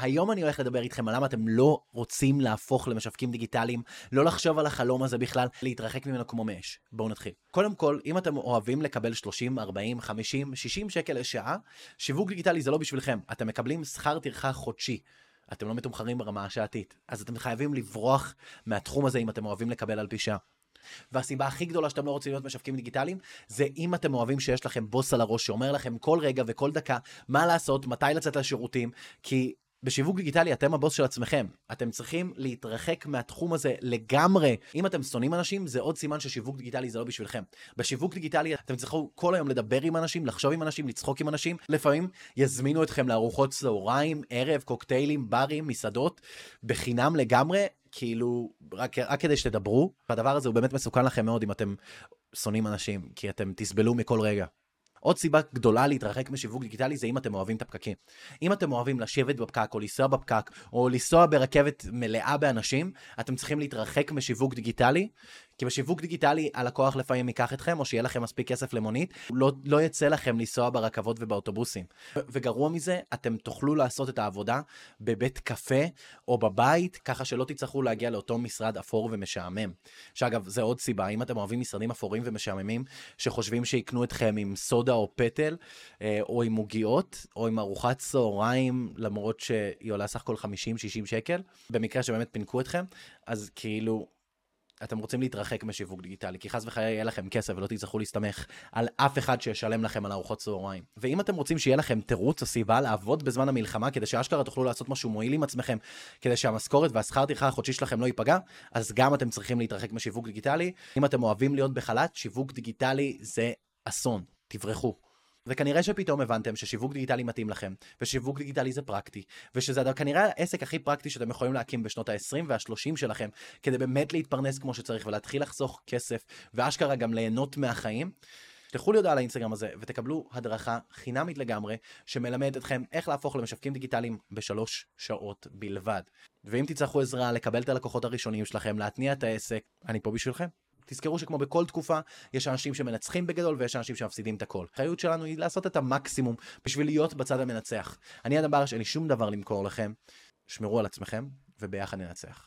היום אני הולך לדבר איתכם על למה אתם לא רוצים להפוך למשווקים דיגיטליים, לא לחשוב על החלום הזה בכלל, להתרחק ממנו כמו מאש. בואו נתחיל. קודם כל, אם אתם אוהבים לקבל 30, 40, 50, 60 שקל לשעה, שיווק דיגיטלי זה לא בשבילכם. אתם מקבלים שכר טרחה חודשי. אתם לא מתומחרים ברמה השעתית. אז אתם חייבים לברוח מהתחום הזה אם אתם אוהבים לקבל על פי שעה. והסיבה הכי גדולה שאתם לא רוצים להיות משווקים דיגיטליים, זה אם אתם אוהבים שיש לכם בוס על הראש שאומר לכם כל רגע וכל דקה מה לעשות, מתי לצאת לשירותים, כי בשיווק דיגיטלי אתם הבוס של עצמכם. אתם צריכים להתרחק מהתחום הזה לגמרי. אם אתם שונאים אנשים, זה עוד סימן ששיווק דיגיטלי זה לא בשבילכם. בשיווק דיגיטלי אתם צריכו כל היום לדבר עם אנשים, לחשוב עם אנשים, לצחוק עם אנשים. לפעמים יזמינו אתכם לארוחות צהריים, ערב, קוקטיילים, ברים, מסעדות, בחינם לגמרי. כאילו, רק, רק כדי שתדברו, והדבר הזה הוא באמת מסוכן לכם מאוד אם אתם שונאים אנשים, כי אתם תסבלו מכל רגע. עוד סיבה גדולה להתרחק משיווק דיגיטלי זה אם אתם אוהבים את הפקקים. אם אתם אוהבים לשבת בפקק או לנסוע בפקק או לנסוע ברכבת מלאה באנשים, אתם צריכים להתרחק משיווק דיגיטלי, כי בשיווק דיגיטלי הלקוח לפעמים ייקח אתכם או שיהיה לכם מספיק כסף למונית, לא, לא יצא לכם לנסוע ברכבות ובאוטובוסים. וגרוע מזה, אתם תוכלו לעשות את העבודה בבית קפה או בבית, ככה שלא תצטרכו להגיע לאותו משרד אפור ומשעמם. שאגב, זה עוד סיבה, אם אתם אוהבים משרדים אפורים ומשעממים, שחושבים שיקנו אתכם עם סודה או פטל, אה, או עם עוגיות, או עם ארוחת צהריים, למרות שהיא עולה סך הכל 50-60 שקל, במקרה שבאמת פינקו אתכם, אז כאילו... אתם רוצים להתרחק משיווק דיגיטלי, כי חס וחלילה יהיה לכם כסף ולא תצטרכו להסתמך על אף אחד שישלם לכם על ארוחות צהריים. ואם אתם רוצים שיהיה לכם תירוץ או סיבה לעבוד בזמן המלחמה, כדי שאשכרה תוכלו לעשות משהו מועיל עם עצמכם, כדי שהמשכורת והשכר טרחה החודשי שלכם לא ייפגע, אז גם אתם צריכים להתרחק משיווק דיגיטלי. אם אתם אוהבים להיות בחל"ת, שיווק דיגיטלי זה אסון, תברחו. וכנראה שפתאום הבנתם ששיווק דיגיטלי מתאים לכם, ושיווק דיגיטלי זה פרקטי, ושזה כנראה העסק הכי פרקטי שאתם יכולים להקים בשנות ה-20 וה-30 שלכם, כדי באמת להתפרנס כמו שצריך ולהתחיל לחסוך כסף, ואשכרה גם ליהנות מהחיים. תלכו לי הודעה על האינסטגרם הזה ותקבלו הדרכה חינמית לגמרי שמלמדת אתכם איך להפוך למשווקים דיגיטליים בשלוש שעות בלבד. ואם תצטרכו עזרה לקבל את הלקוחות הראשונים שלכם, להתניע את העסק, אני פה בשבילכם. תזכרו שכמו בכל תקופה, יש אנשים שמנצחים בגדול ויש אנשים שמפסידים את הכל. האחריות שלנו היא לעשות את המקסימום בשביל להיות בצד המנצח. אני אדם ברש, אין לי שום דבר למכור לכם. שמרו על עצמכם, וביחד ננצח.